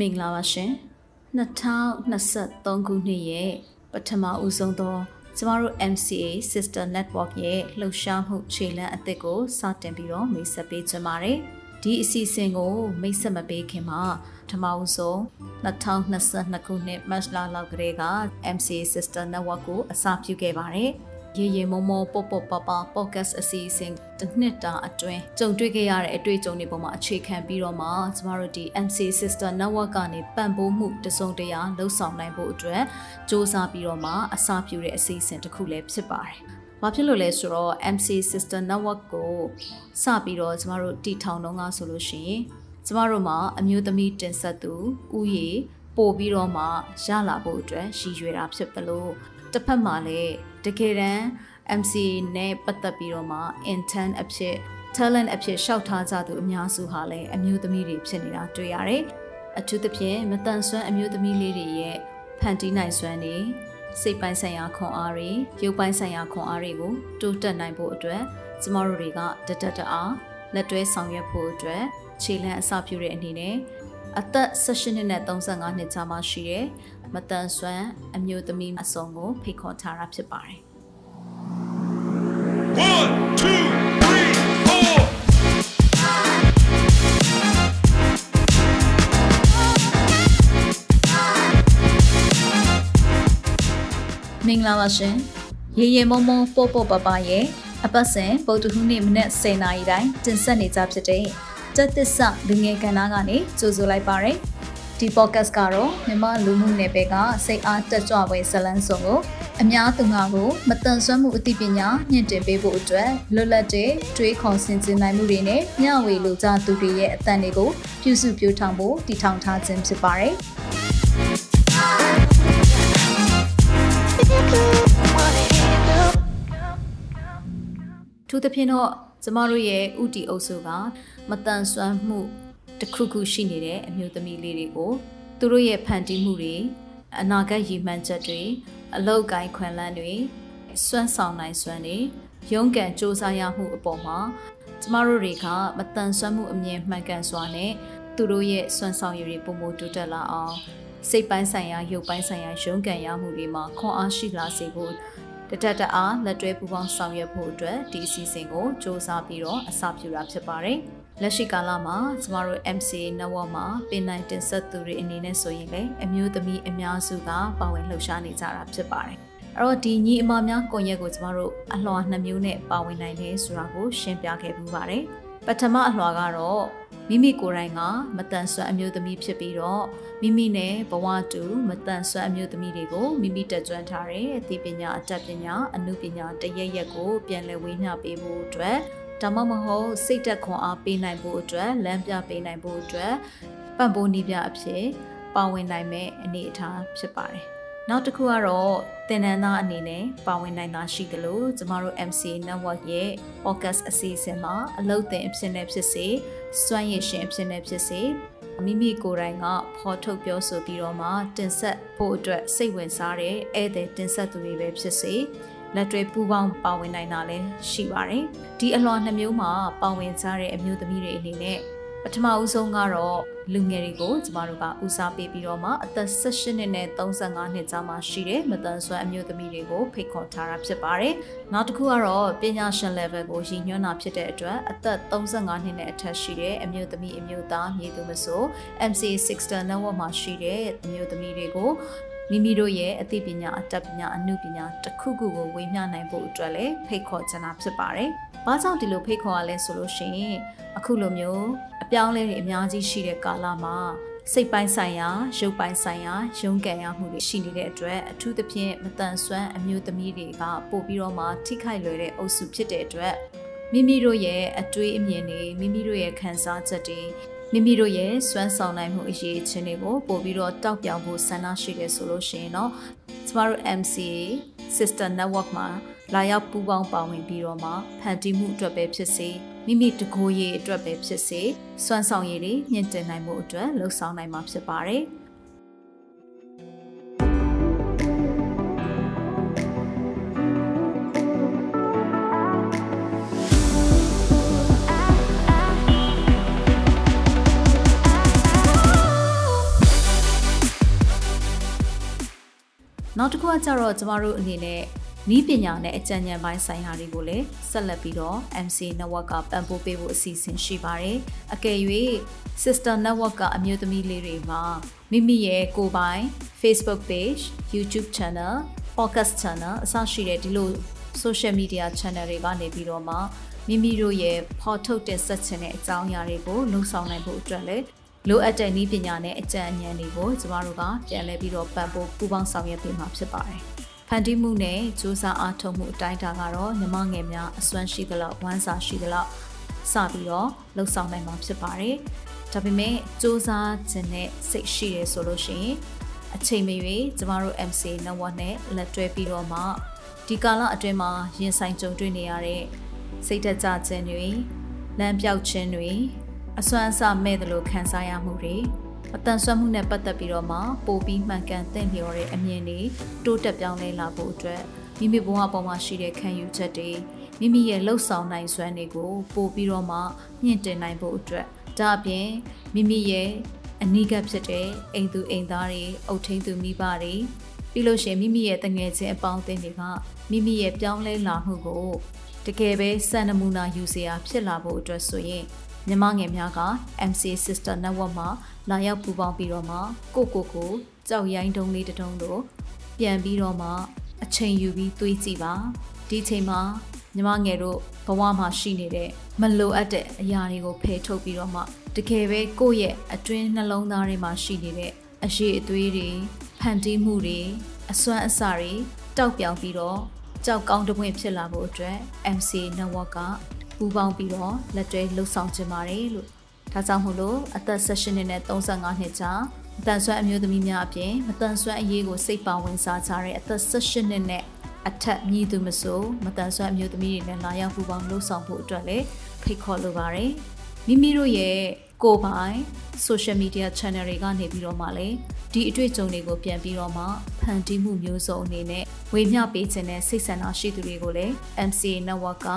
မင်္ဂလာပါရှင်2023ခုနှစ်ရဲ့ပထမဦးဆုံးသောကျမတို့ MCA Sister Network ရဲ့လှုပ်ရှားမှုခြေလှမ်းအသစ်ကိုစတင်ပြီးတော့မိတ်ဆက်ပေးချင်ပါတယ်ဒီအစီအစဉ်ကို မိတ်ဆက်မပေးခင်မှာပထမဦးဆုံး2022ခုနှစ်မတ်လလောက်ကလေးက MCA Sister Network ကိုအစပြုခဲ့ပါတယ် ရေရေမောမောပေါပေါပပ podcast အစီအစဉ်တစ်နှစ်တာအတွင်းကြုံတွေ့ခဲ့ရတဲ့အတွေ့အကြုံတွေပေါ်မှာအခြေခံပြီးတော့မှကျမတို့ဒီ MC Sister Network ကနေပံ့ပိုးမှုတစုံတရာလှုပ်ဆောင်နိုင်ဖို့အတွက်စ조사ပြီးတော့မှအစပြုတဲ့အစီအစဉ်တစ်ခုလည်းဖြစ်ပါတယ်။ဘာဖြစ်လို့လဲဆိုတော့ MC Sister Network ကိုစပြီးတော့ကျမတို့တည်ထောင်တော့ကဆိုလို့ရှိရင်ကျမတို့မှာအမျိုးသမီးတင်ဆက်သူဥယျာဉ်ပို့ပြီးတော့မှရလာဖို့အတွက်ရည်ရွယ်တာဖြစ်တယ်လို့ တစ်ဖက်မှာလည်းတကယ်တမ်း MC နဲ့ပတ်သက်ပြီးတော့မှ intern အဖြစ် talent အဖြစ်ရှောက်ထားကြသူအများစုဟာလည်းအမျိုးသမီးတွေဖြစ်နေတာတွေ့ရတယ်။အထူးသဖြင့်မတန်ဆွမ်းအမျိုးသမီးလေးတွေရဲ့ဖန်တီးနိုင်စွမ်းတွေစိတ်ပိုင်းဆိုင်ရာခွန်အားတွေရုပ်ပိုင်းဆိုင်ရာခွန်အားတွေကိုတိုးတက်နိုင်ဖို့အတွက်ကျမတို့တွေကတတတအားလက်တွဲဆောင်ရွက်ဖို့အတွက်ခြေလှမ်းအစပြုတဲ့အနေနဲ့ အသက်16နှစ်နဲ့35နှစ်ကြားမှာရှိတဲ့မတန်ဆွမ်းအမျိုးသမီးအစုံကိုဖိတ်ခေါ်ထားတာဖြစ်ပါတယ် One, two, three, four. မင်္ဂလာပါရှင်ရေရေမုံမုံပို့ပို့ပပရဲ့အပတ်စဉ်ပုတ်တဟူးနေ့မနေ့10:00နာရီတိုင်းတင်ဆက်နေကြဖြစ်တဲ့ တက်သစ္စာလူငယ်ကဏ္ဍကနေကြိုဆိုလိုက်ပါရယ်ဒီ podcast ကတော့မြန်မာလူမှုနယ်ပယ်ကစိတ်အားတက်ကြွပွဲဇလန်းစုံကိုအများသူငါကိုမတန်ဆွမ်းမှုအသိပညာမြင့်တင်ပေးဖို့အတွက်လွတ်လပ်တဲ့တွေးခေါ်ဆင်ခြင်နိုင်မှုတွေနဲ့မျှဝေလိုကြသူတွေရဲ့အသံတွေကိုပြုစုပြောင်းထောင်ဖို့တည်ထောင်ထားခြင်းဖြစ်ပါတယ်။ထူးသဖြင့်တော့ ကျမတို့ရဲ့ဥတီအုပ်စုကမတန်ဆွမ်းမှုတစ်ခုခုရှိနေတဲ့အမျိုးသမီးလေးတွေကိုသူတို့ရဲ့ဖန်တီးမှုတွေအနာဂတ်ရည်မှန်းချက်တွေအလောက်ကိုင်းခွန်လန်းတွေစွမ်းဆောင်နိုင်စွမ်းတွေရုန်းကန်စ조사ရမှုအပေါ်မှာကျမတို့တွေကမတန်ဆွမ်းမှုအမြင်မှန်ကန်စွာနဲ့သူတို့ရဲ့စွမ်းဆောင်ရည်တွေပုံမတိုးတက်လာအောင်စိတ်ပိုင်းဆိုင်ရာရုပ်ပိုင်းဆိုင်ရာရုန်းကန်ရမှုတွေမှာခွန်အားရှိလာစေဖို့ တတတအားလက်တွဲပူးပေါင်းဆောင်ရွက်ဖို့အတွက်ဒီအစီအစဉ်ကိုစ조사ပြီးတော့အစပြုတာဖြစ်ပါတယ်။လက်ရှိကာလမှာကျမတို့ MCA network မှာပင်နိုင်တင်ဆက်သူတွေအနေနဲ့ဆိုရင်လည်းအမျိုးသမီးအများစုကပါဝင်လှုပ်ရှားနေကြတာဖြစ်ပါတယ်။အဲ့တော့ဒီညီအမများကွန်ရက်ကိုကျမတို့အလွှာနှစ်မျိုးနဲ့ပါဝင်နိုင်တယ်ဆိုတာကိုရှင်းပြခဲ့ပူပါတယ်။ပထမအလွှာကတော့ မိမိကိုယ်တိုင်ကမတန်ဆွမ်းအမျိုးသမီးဖြစ်ပြီးတော့မိမိနဲ့ဘဝတူမတန်ဆွမ်းအမျိုးသမီးတွေကိုမိမိတက်ကြွထားတဲ့အသိပညာအတတ်ပညာအမှုပညာတရရက်ကိုပြန်လည်ဝေမျှပေးဖို့အတွက်ဒါမှမဟုတ်စိတ်သက်ခွန်အားပေးနိုင်ဖို့အတွက်လမ်းပြပေးနိုင်ဖို့အတွက်ပံ့ပိုးနည်းပြအဖြစ်ပါဝင်နိုင်မဲ့အနေအထားဖြစ်ပါတယ်။ နောက်တစ်ခုကတော့သင်တန်းသားအနေနဲ့ပါဝင်နိုင်တာရှိတယ်လို့ကျမတို့ MC Network ရဲ့ podcast အစီအစဉ်မှာအလုပ်သင်အဖြစ်နဲ့ဖြစ်စေစွမ်းရည်ရှင်အဖြစ်နဲ့ဖြစ်စေမိမိကိုယ်တိုင်ကဖော်ထုတ်ပြောဆိုပြီးတော့မှတင်ဆက်ဖို့အတွက်စိတ်ဝင်စားတဲ့ဧည့်သည်တင်ဆက်သူတွေပဲဖြစ်စေလက်တွဲပူးပေါင်းပါဝင်နိုင်တာလည်းရှိပါတယ်ဒီအလွန်နှမျိုးမှာပါဝင်ကြတဲ့အမျိုးသမီးတွေအနေနဲ့ ပထမဦးဆုံးကတော့လူငယ်တွေကိုကျမတို့ကဦးစားပေးပြီးတော့မှအသက်18နှစ်နဲ့35နှစ်ကြားမှာရှိတဲ့မတန်ဆွမ်းအမျိုးသမီးတွေကိုဖိတ်ခေါ်ထားတာဖြစ်ပါတယ်။နောက်တစ်ခုကတော့ပညာရှင် level ကိုရည်ညွှန်းတာဖြစ်တဲ့အတွက်အသက်35နှစ်နဲ့အထက်ရှိတဲ့အမျိုးသမီးအမျိုးသားမြေသူမဆို MC Sixter Network မှာရှိတဲ့အမျိုးသမီးတွေကိုမိမိတို့ရဲ့အသိပညာအတတ်ပညာအမှုပညာတစ်ခုခုကိုဝေမျှနိုင်ဖို့အတွက်လည်းဖိတ်ခေါ်ချင်တာဖြစ်ပါတယ်။ဘာကြောင့်ဒီလိုဖိတ်ခေါ်ရလဲဆိုလို့ရှိရင် အခုလိုမျိုးအပြောင်းလဲတွေအများကြီးရှိတဲ့ကာလမှာစိတ်ပိုင်းဆိုင်ရာရုပ်ပိုင်းဆိုင်ရာရုန်းကန်ရမှုတွေရှိနေတဲ့အတွက်အထူးသဖြင့်မတန်ဆွမ်းအမျိုးသမီးတွေကပို့ပြီးတော့မှထိခိုက်လွယ်တဲ့အုပ်စုဖြစ်တဲ့အတွက်မိမိတို့ရဲ့အတွေးအမြင်တွေမိမိတို့ရဲ့ခံစားချက်တွေမိမိတို့ရဲ့စွမ်းဆောင်နိုင်မှုအရေးအချင်းတွေကိုပို့ပြီးတော့တောက်ပြောင်ဖို့ဆန္ဒရှိတယ်ဆိုလို့ရှိရင်တော့ကျမတို့ MCA Sister Network မှာလာရောက်ပူးပေါင်းပါဝင်ပြီးတော့မှဖန်တီးမှုအတွက်ပဲဖြစ်စေမိမိတကိုယ်ရေးအတွက်ပဲဖြစ်စေစွမ်းဆောင်ရည်တွေမြင့်တင်နိုင်မှုအတွက်လှုံ့ဆော်နိုင်မှာဖြစ်ပါတယ်။ နောက်တစ်ခုကကြတော့ကျမတို့အနေနဲ့နီးပညာနဲ့အကြံဉာဏ်ပိုင်းဆိုင်ရာတွေကိုလည်းဆက်လက်ပြီးတော့ MC network ကပံ့ပိုးပေးဖို့အစီအစဉ်ရှိပါတယ်။အကယ်၍ sister network ကအမျိုးသမီးလေးတွေမှာမိမိရဲ့ကိုယ်ပိုင် Facebook page, YouTube channel, podcast channel အစရှိတဲ့ဒီလို social media channel တွေကနေပြီးတော့မှမိမိတို့ရဲ့ဖော်ထုတ်တဲ့ဆက်ချင်တဲ့အကြောင်းအရာတွေကိုလှုပ်ဆောင်နိုင်ဖို့အတွက်လည်း လိုအပ်တဲ့နည်းပညာနဲ့အကြံဉာဏ်တွေကိုကျမတို့ကပြန်လည်ပြီးတော့ပံ့ပိုးပူးပေါင်းဆောင်ရွက်ပေးမှာဖြစ်ပါတယ်။ဖန်တီးမှုနဲ့စူးစမ်းအားထုတ်မှုအတိုင်းအတာကတော့ညီမငယ်များအစွမ်းရှိသလောက်ဝမ်းစာရှိသလောက်စပြီးတော့လှုပ်ဆောင်နိုင်မှာဖြစ်ပါတယ်။ဒါပေမဲ့စူးစမ်းခြင်းနဲ့စိတ်ရှိတယ်ဆိုလို့ရှိရင်အချိန်မရွေးကျမတို့ MC network နဲ့လက်တွဲပြီးတော့မှဒီကာလအတွင်းမှာရင်ဆိုင်ကြုံတွေ့နေရတဲ့စိတ်သက်သာခြင်းတွေလမ်းပြောက်ခြင်းတွေ အစွမ်းအစမဲ့တယ်လို့ခံစားရမှုတွေအတန်ဆွမ်းမှုနဲ့ပတ်သက်ပြီးတော့မှပိုပြီးမှန်ကန်သင့်လျော်တဲ့အမြင်တွေတိုးတက်ပြောင်းလဲလာဖို့အတွက်မိမိဘဝပေါ်မှာရှိတဲ့ခံယူချက်တွေမိမိရဲ့လှုပ်ဆောင်နိုင်စွမ်းတွေကိုပို့ပြီးတော့မှမြင့်တင်နိုင်ဖို့အတွက်ဒါအပြင်မိမိရဲ့အနိကဖြစ်တဲ့အိမ်သူအိမ်သားတွေအုပ်ထိန်သူမိဘတွေပြီးလို့ရှိရင်မိမိရဲ့တငယ်ချင်းအပေါင်းအသင်းတွေကမိမိရဲ့ပြောင်းလဲလာမှုကိုတကယ်ပဲစံနမူနာယူစရာဖြစ်လာဖို့အတွက်ဆိုရင် မြမငယ်များက MC Sister Network မှာလာရောက်ပူးပေါင်းပြီးတော့မှကိုကိုကိုကြောက်ရိုင်းတုံးလေးတုံးတို့ပြန်ပြီးတော့မှအချိန်ယူပြီးတွေးကြည့်ပါဒီချိန်မှာညီမငယ်တို့ဘဝမှာရှိနေတဲ့မလိုအပ်တဲ့အရာတွေကိုဖယ်ထုတ်ပြီးတော့မှတကယ်ပဲကိုယ့်ရဲ့အတွင်းနှလုံးသားထဲမှာရှိနေတဲ့အရှိအသွေးတွေဖန်တီးမှုတွေအစွမ်းအစတွေတောက်ပြောင်ပြီးတော့ကြောက်ကောင်းတပွင့်ဖြစ်လာဖို့အတွက် MC Network က ပူးပေါင်းပြီးတော့လက်တွဲလှုပ်ဆောင်ခြင်းပါတယ်လို့ဒါကြောင့်မို့လို့အသက်16နှစ်နဲ့35နှစ်ကြာမတန်ဆွမ်းအမျိုးသမီးများအပြင်မတန်ဆွမ်းအရေးကိုစိတ်ပါဝင်စားကြတဲ့အသက်18နှစ်နဲ့အထက်မြည်သူမဆိုမတန်ဆွမ်းအမျိုးသမီးတွေနဲ့လာရောက်ပူးပေါင်းလှုပ်ဆောင်ဖို့အတွက်လည်းဖိတ်ခေါ်လိုပါတယ်မိမိတို့ရဲ့ ကိုယ်ပိုင် social media channel တွေကနေပြီးတော့မှလည်းဒီအတွေ့အကြုံတွေကိုပြန်ပြီးတော့မှဖန်တီးမှုမျိုးစုံအနေနဲ့ဝေမျှပေးခြင်းနဲ့စိတ်ဆန္ဒရှိသူတွေကိုလည်း MCA network က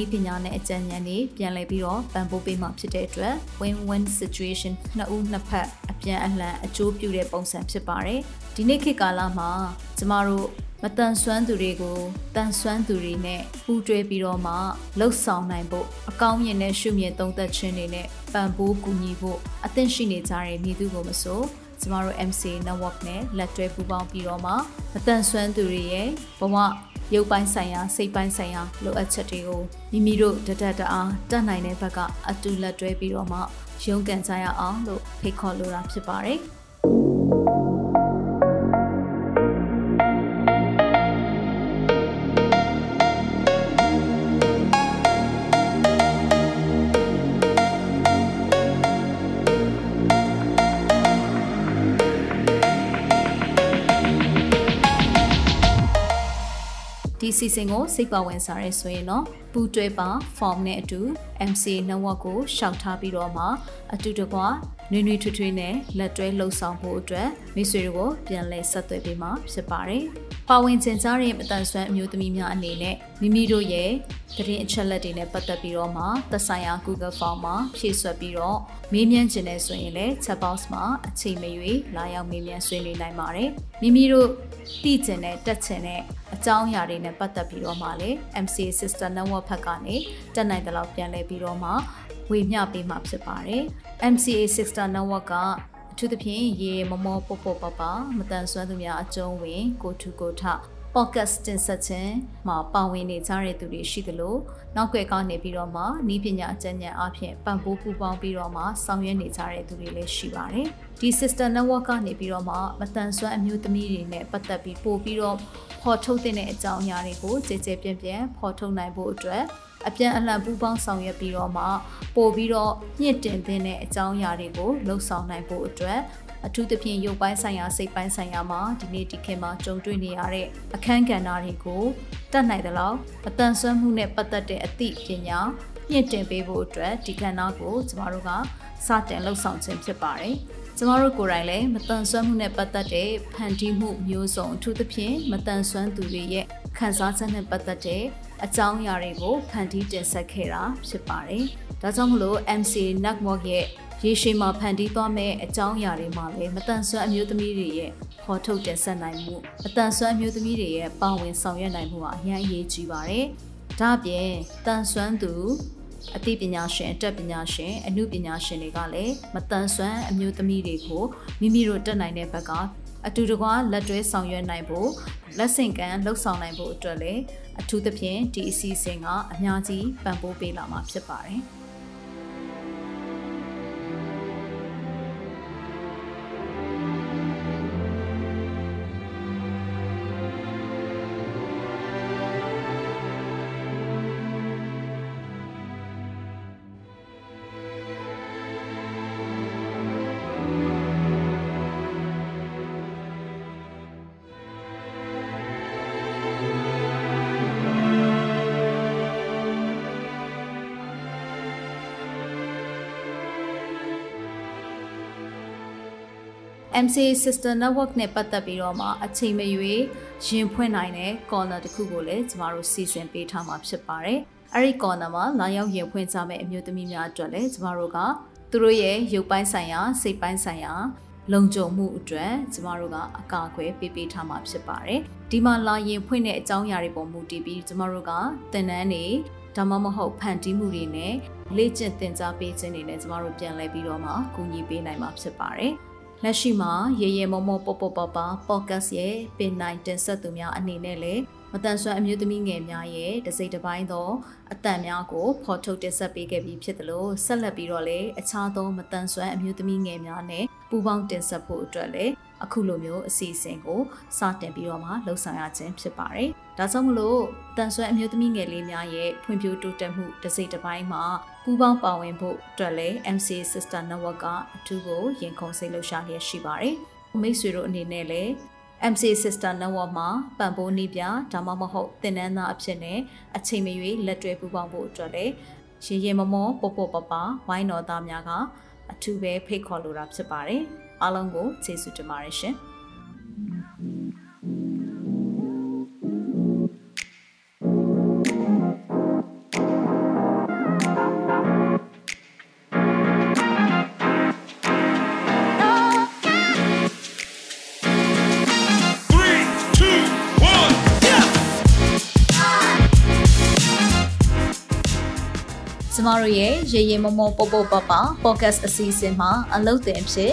ဤပညာနဲ့အကြံဉာဏ်တွေပြန်လည်ပြီးတော့ပံ့ပိုးပေးမှာဖြစ်တဲ့အတွက် win-win situation နှစ်ဦးနှစ်ဖက်အပြန်အလှန်အကျိုးပြုတဲ့ပုံစံဖြစ်ပါတယ်ဒီနေ့ခေတ်ကာလမှာကျမတို့ မတန်ဆွမ်းသူတွေကိုတန်ဆွမ်းသူတွေနဲ့ပူးတွဲပြီးတော့မှလှုပ်ဆောင်နိုင်ဖို့အကောင်းမြင်တဲ့ရှုမြင်သုံးသက်ခြင်းတွေနဲ့ပံ့ပိုးကူညီဖို့အသင့်ရှိနေကြတဲ့မိသူကိုမဆိုကျမတို့ MC network နဲ့လက်တွဲပူးပေါင်းပြီးတော့မှမတန်ဆွမ်းသူတွေရဲ့ဘဝရုပ်ပိုင်းဆိုင်ရာစိတ်ပိုင်းဆိုင်ရာလိုအပ်ချက်တွေကိုမိမိတို့တတတအားတတ်နိုင်တဲ့ဘက်ကအတူလက်တွဲပြီးတော့မှရုန်းကန်ကြရအောင်လို့ဖိတ်ခေါ်လိုတာဖြစ်ပါတယ်။ ဒီစီစဉ်ကိုစိတ်ပါဝင်စားရဲဆိုရင်တော့ ပူတွဲပါ form နဲ့အတူ MC network ကိုရှောက်ထားပြီးတော့မှအတူတကွနွေနွေထွေးထွေးနဲ့လက်တွဲလှုပ်ဆောင်ဖို့အတွက်မိတ်ဆွေတို့ကိုပြန်လည်ဆက်သွယ်ပေးမှာဖြစ်ပါတယ်။ပါဝင်ကျင်ကြားတဲ့မတန်ဆွမ်းအမျိုးသမီးများအနေနဲ့မိမိတို့ရဲ့သတင်းအချက်လက်တွေနဲ့ပတ်သက်ပြီးတော့မှသက်ဆိုင်ရာ Google Form မှာဖြည့်ဆွက်ပြီးတော့မေးမြန်းခြင်းနဲ့ဆိုရင်လည်း chat box မှာအချိန်မရွေးလာရောက်မေးမြန်းဆွေးနွေးနိုင်ပါတယ်။မိမိတို့သိကျင်တဲ့တက်ချင်တဲ့အကြောင်းအရာတွေနဲ့ပတ်သက်ပြီးတော့မှလည်း MCA Sister Network ဘက်ကနေတက်နိုင်တဲ့လောက်ပြန်လဲပြီးတော့မှဝေမျှပေးမှာဖြစ်ပါတယ်။ MCA Sister Network ကအထူးသဖြင့်ရေမမောပေါပေါပပမတန်ဆွမ်းသူများအကျုံးဝင်ကိုထူကိုထ podcast တင်ဆက်ခြင်းမှာပါဝင်နေကြတဲ့သူတွေရှိသလိုနောက်ွယ်ကနေပြီးတော့မှဤပညာအကျဉ်းဉာဏ်အဖြစ်ပံ့ပိုးပူပေါင်းပြီးတော့မှဆောင်ရွက်နေကြတဲ့သူတွေလည်းရှိပါတယ်။ဒီ sister network ကနေပြီးတော့မှမတန်ဆွမ်းအမျိုးသမီးတွေနဲ့ပတ်သက်ပြီးပို့ပြီးတော့ဖော်ထုတ်တဲ့အကြောင်းအရာတွေကိုကြည်ကြဲပြန့်ပြန့်ဖော်ထုတ်နိုင်ဖို့အတွက်အပြန်အလှန်ပူးပေါင်းဆောင်ရွက်ပြီးတော့မှပို့ပြီးတော့ညှင့်တင်တဲ့အကြောင်းအရာတွေကိုလှုပ်ဆောင်နိုင်ဖို့အတွက် အထူးသဖြင့်ရုပ်ပိုင်းဆိုင်ရာစိတ်ပိုင်းဆိုင်ရာမှာဒီနေ့ဒီခေတ်မှာကြုံတွေ့နေရတဲ့အခန်းကဏ္ဍတွေကိုတတ်နိုင်သလောက်အတန်ဆွမ်းမှုနဲ့ပတ်သက်တဲ့အသိပညာမြင့်တင်ပေးဖို့အတွက်ဒီကဏ္ဍကိုကျမတို့ကစတင်လှုပ်ဆောင်ခြင်းဖြစ်ပါတယ်ကျမတို့ကိုယ်တိုင်လည်းမတန်ဆွမ်းမှုနဲ့ပတ်သက်တဲ့ဖန်တီးမှုမျိုးစုံအထူးသဖြင့်မတန်ဆွမ်းသူတွေရဲ့ခံစားချက်နဲ့ပတ်သက်တဲ့အကြောင်းအရာတွေကိုဖန်တီးတင်ဆက်ခဲ့တာဖြစ်ပါတယ်။ဒါကြောင့်မလို့ MC Network ရဲ့ ရေရှည်မှာဖန်တီးသွားမဲ့အကြောင်းအရာတွေမှာလည်းမတန်ဆွမ်းအမျိုးသမီးတွေရဲ့ဖော်ထုတ်တင်ဆက်နိုင်မှုအတန်ဆွမ်းအမျိုးသမီးတွေရဲ့ပါဝင်ဆောင်ရွက်နိုင်မှုဟာအများအရေးကြီးပါတယ်။ဒါ့အပြင်တန်ဆွမ်းသူအသိပညာရှင်အတတ်ပညာရှင်အမှုပညာရှင်တွေကလည်းမတန်ဆွမ်းအမျိုးသမီးတွေကိုမိမိတို့တက်နိုင်တဲ့ဘက်ကအတူတကွလက်တွဲဆောင်ရွက်နိုင်ဖို့လက်ဆင့်ကမ်းလှုပ်ဆောင်နိုင်ဖို့အတွက်လည်းအထူးသဖြင့်ဒီအစီအစဉ်ကအများကြီးပံ့ပိုးပေးလာမှာဖြစ်ပါတယ်။ MCA Sister Network နဲ့ပတ်သက်ပြီးတော့မှအချိန်မရွေးရင်ဖွင့်နိုင်တဲ့ corner တစ်ခုကိုလည်းကျမတို့စီစဉ်ပေးထားမှာဖြစ်ပါတယ်။အဲဒီ corner မှာလာရောက်ရင်ဖွင့်ကြမယ့်အမျိုးသမီးများအတွက်လည်းကျမတို့ကသူတို့ရဲ့ရုပ်ပိုင်းဆိုင်ရာစိတ်ပိုင်းဆိုင်ရာလုံခြုံမှုအတွက်ကျမတို့ကအကာအကွယ်ပေးပေးထားမှာဖြစ်ပါတယ်။ဒီမှာလာရင်ဖွင့်တဲ့အကြောင်းအရာတွေပေါ်မူတည်ပြီးကျမတို့ကသင်တန်းတွေဒါမှမဟုတ်ဖန်တီးမှုတွေနဲ့လေ့ကျင့်သင်ကြားပေးခြင်းတွေနဲ့ကျမတို့ပြန်လည်ပြီးတော့မှကူညီပေးနိုင်မှာဖြစ်ပါတယ်။ လက်ရှိမှာရေရေမောမောပေါပေါပပ podcast ရဲ့ပင်နိုင်တင်ဆက်သူများအနေနဲ့လည်းမတန်ဆွမ်းအမျိုးသမီးငယ်များရဲ့တစိမ့်တစ်ပိုင်းသောအတန်များကိုဖော်ထုတ်တင်ဆက်ပေးခဲ့ပြီးဖြစ်တယ်လို့ဆက်လက်ပြီးတော့လည်းအခြားသောမတန်ဆွမ်းအမျိုးသမီးငယ်များနဲ့ပူးပေါင်းတင်ဆက်ဖို့အတွက်လည်း အခုလိုမျိုးအစီအစဉ်ကိုစတင်ပြီးတော့မှလှုပ်ဆောင်ရခြင်းဖြစ်ပါတယ်။ဒါကြောင့်မလို့တန်ဆွမ်းအမျိုးသမီးငယ်လေးများရဲ့ဖွံ့ဖြိုးတိုးတက်မှုတစ်စိတ်တစ်ပိုင်းမှာပူးပေါင်းပါဝင်ဖို့အတွက်လည်း MC Sister Network ကအထူးကိုရင်ခုန်စိတ်လှုပ်ရှားလျက်ရှိပါတယ်။မိတ်ဆွေတို့အနေနဲ့လည်း MC Sister Network မှာပံ့ပိုးနေပြဒါမှမဟုတ်သင်တန်းသားအဖြစ်နဲ့အချိန်မရွေးလက်တွဲပူးပေါင်းဖို့အတွက်လည်းရေရေမမောပေါပေါပပဝိုင်းတော်သားများကအထူးပဲဖိတ်ခေါ်လိုတာဖြစ်ပါတယ်။ အားလုံးကိုကျေးဇူးတင်ပါတယ်ရှင်။ Three, two, one, yeah! ကျမတို့ရဲ့ရေရေမမောပေါပေါပပ podcast အစီအစဉ်မှာအလုပ်တင်ဖြစ်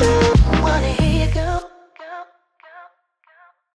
you.